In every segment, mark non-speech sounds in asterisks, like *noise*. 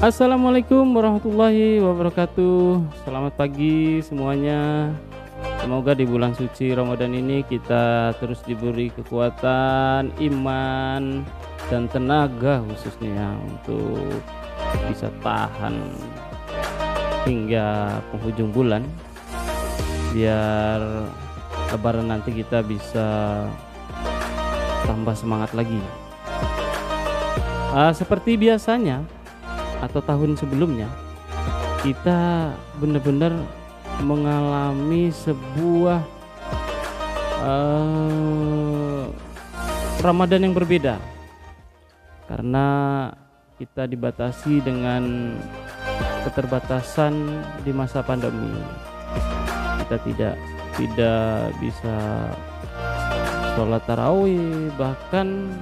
Assalamualaikum warahmatullahi wabarakatuh. Selamat pagi semuanya. Semoga di bulan suci Ramadan ini kita terus diberi kekuatan, iman, dan tenaga khususnya untuk bisa tahan hingga penghujung bulan biar lebaran nanti kita bisa tambah semangat lagi. Uh, seperti biasanya atau tahun sebelumnya kita benar-benar mengalami sebuah uh, Ramadan yang berbeda. Karena kita dibatasi dengan keterbatasan di masa pandemi. Kita tidak tidak bisa sholat tarawih bahkan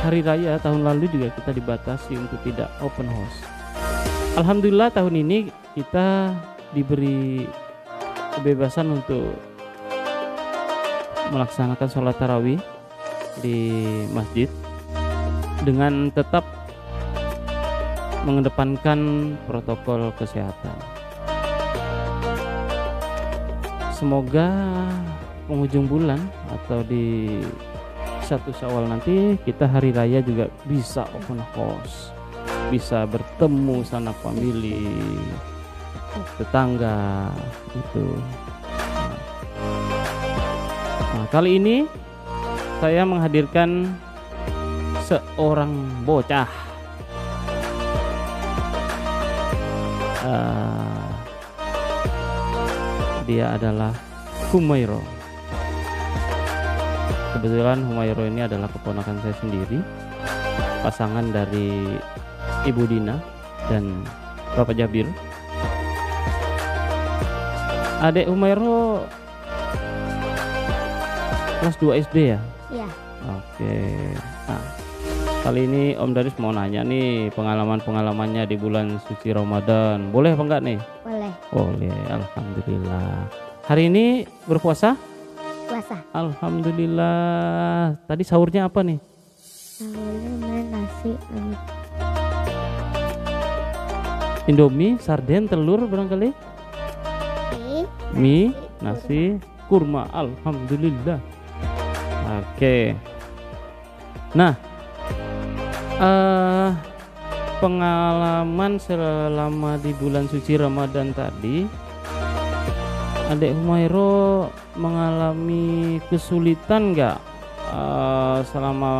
hari raya tahun lalu juga kita dibatasi untuk tidak open house Alhamdulillah tahun ini kita diberi kebebasan untuk melaksanakan sholat tarawih di masjid dengan tetap mengedepankan protokol kesehatan. Semoga penghujung bulan atau di satu Syawal nanti kita hari raya juga bisa open house bisa bertemu sana family tetangga itu nah, kali ini saya menghadirkan seorang bocah. Uh, dia adalah Humairo. Kebetulan Humairo ini adalah keponakan saya sendiri pasangan dari Ibu Dina dan Bapak Jabir. Adek Umairo kelas 2 SD ya? Iya. Oke. Nah, kali ini Om Daris mau nanya nih pengalaman-pengalamannya di bulan suci Ramadan. Boleh apa enggak nih? Boleh. Boleh, alhamdulillah. Hari ini berpuasa? Puasa. Alhamdulillah. Tadi sahurnya apa nih? Sahurnya nasi, Indomie, sarden, telur barangkali? Mie, Mie, nasi, kurma. Alhamdulillah. Oke. Nah, uh, pengalaman selama di bulan suci Ramadan tadi, Adek Humairo mengalami kesulitan nggak uh, selama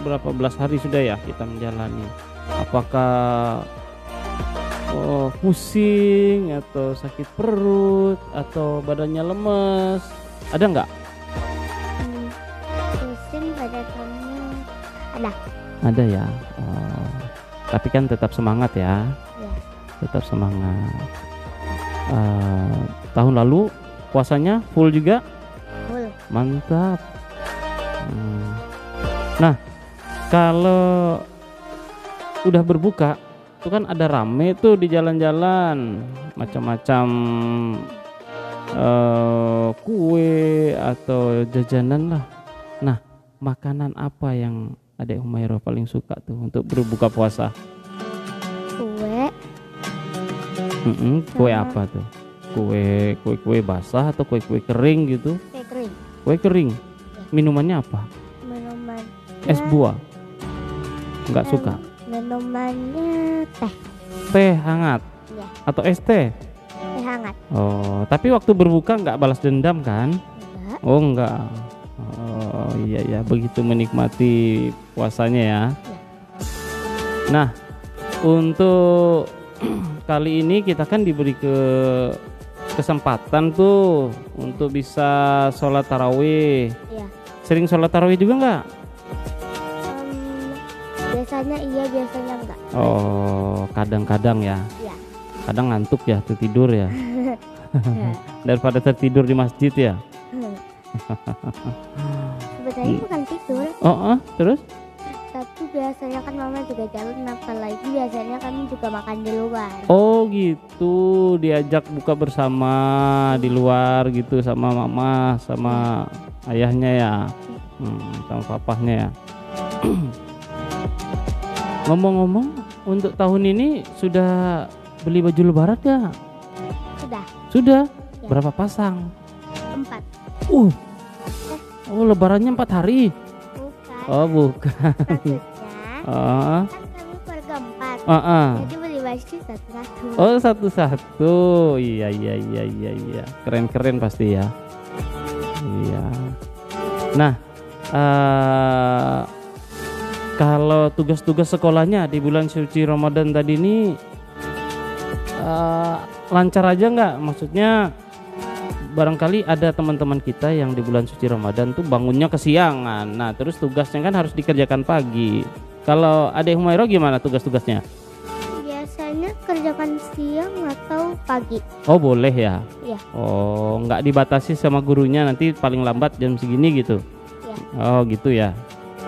berapa belas hari sudah ya kita menjalani? Apakah oh, pusing atau sakit perut atau badannya lemes. Ada nggak? Hmm, pusing badannya. Ada. Ada ya? Oh, tapi kan tetap semangat ya, ya. tetap semangat. Uh, tahun lalu puasanya full juga? Full. Mantap. Hmm. nah kalau udah berbuka itu kan ada rame tuh di jalan-jalan. Macam-macam uh, kue atau jajanan lah. Nah makanan apa yang adek Humaira paling suka tuh untuk berbuka puasa? Kue. Mm -mm, kue apa tuh? Kue kue kue basah atau kue kue kering gitu? Kue kering. Kue kering. Minumannya apa? Minuman es buah. Nggak suka teh hangat? Ya atau es teh teh hangat. Oh tapi waktu berbuka nggak balas dendam kan? Enggak oh enggak oh iya ya begitu menikmati puasanya ya. Nah untuk *clears throat* kali ini kita kan diberi ke kesempatan tuh untuk bisa sholat tarawih. Ya sering sholat tarawih juga nggak biasanya iya biasanya enggak. Oh kadang-kadang ya? Iya. kadang ngantuk ya tertidur ya? *laughs* Daripada tertidur di masjid ya? *laughs* Sebenarnya bukan tidur. Oh ah, terus? Tapi biasanya kan mama juga jalan apalagi biasanya kami juga makan di luar. Oh gitu. Diajak buka bersama di luar gitu sama mama sama ayahnya ya? Hmm, sama papahnya ya *clears throat* ngomong-ngomong untuk tahun ini sudah beli baju lebaran ya? Sudah Sudah. Ya. Berapa pasang? empat. Uh. Oh, lebarannya empat hari. Bukan. Oh, bukan. Maksudnya Ah, kan kami keluarga empat. ah, ah. Jadi beli baju satu-satu. Oh, satu-satu. Iya, iya, iya, iya, iya. Keren-keren pasti ya. Iya. Nah, eh kalau tugas-tugas sekolahnya di bulan suci Ramadan tadi ini eh, lancar aja nggak? Maksudnya barangkali ada teman-teman kita yang di bulan suci Ramadan tuh bangunnya kesiangan. Nah, terus tugasnya kan harus dikerjakan pagi. Kalau Adek Humairo gimana tugas-tugasnya? Biasanya kerjakan siang atau pagi. Oh boleh ya? Iya. Oh nggak dibatasi sama gurunya nanti paling lambat jam segini gitu? Iya. Oh gitu ya.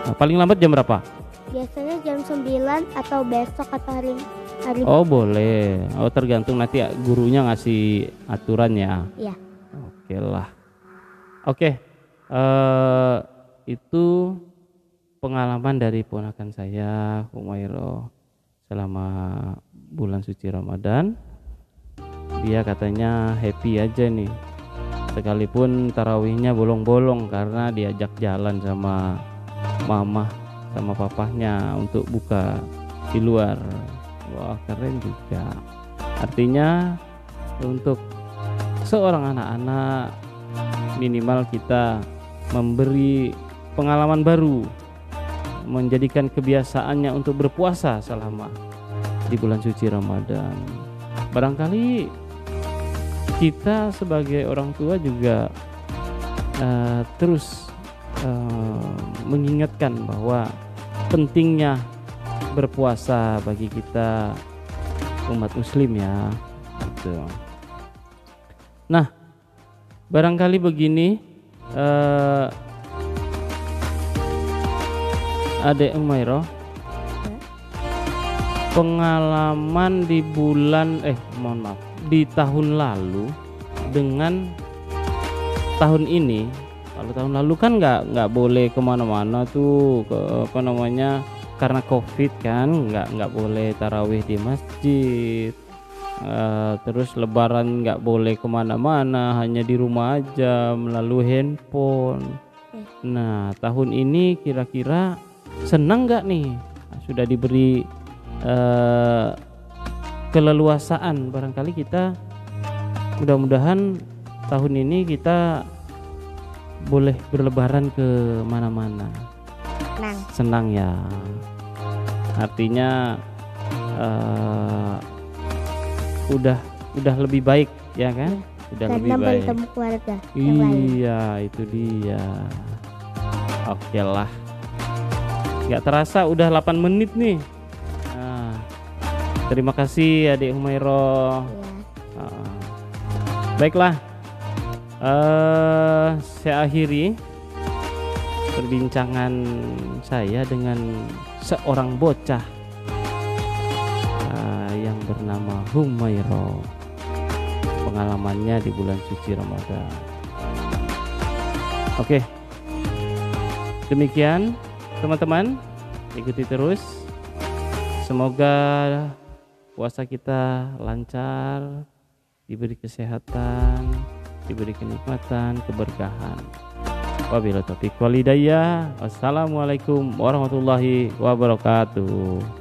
Nah, paling lambat jam berapa? Biasanya jam 9 atau besok atau hari hari Oh boleh. Oh tergantung nanti gurunya ngasih aturan ya. Iya. Oke lah. Oke. eh itu pengalaman dari ponakan saya Humairo selama bulan suci Ramadan. Dia katanya happy aja nih. Sekalipun tarawihnya bolong-bolong karena diajak jalan sama mama sama papahnya untuk buka di luar. Wah, keren juga. Artinya untuk seorang anak-anak minimal kita memberi pengalaman baru menjadikan kebiasaannya untuk berpuasa selama di bulan suci Ramadan. Barangkali kita sebagai orang tua juga eh, terus eh, mengingatkan bahwa pentingnya berpuasa bagi kita umat muslim ya. Gitu. Nah, barangkali begini eh Adek Umairo pengalaman di bulan eh mohon maaf di tahun lalu dengan tahun ini kalau tahun lalu kan nggak nggak boleh ke mana-mana tuh ke apa namanya karena covid kan nggak nggak boleh tarawih di masjid. Eh, terus lebaran nggak boleh ke mana-mana hanya di rumah aja melalui handphone. Nah tahun ini kira-kira senang nggak nih? Sudah diberi eh, keleluasaan. Barangkali kita mudah-mudahan tahun ini kita boleh berlebaran ke mana-mana Senang. senang ya artinya eh, udah udah lebih baik ya kan udah lebih Karena baik bertemu keluarga. Iya, itu dia. Oke lah. Gak terasa udah 8 menit nih. Nah, terima kasih Adik Humairo. Iya. Ah. baiklah. Eh saya akhiri perbincangan saya dengan seorang bocah ah, yang bernama Humairo pengalamannya di bulan suci Ramadan. Oke. Demikian teman-teman, ikuti terus. Semoga puasa kita lancar, diberi kesehatan, diberi kenikmatan, keberkahan. Wabillahi taufiq walhidayah. Wassalamualaikum warahmatullahi wabarakatuh.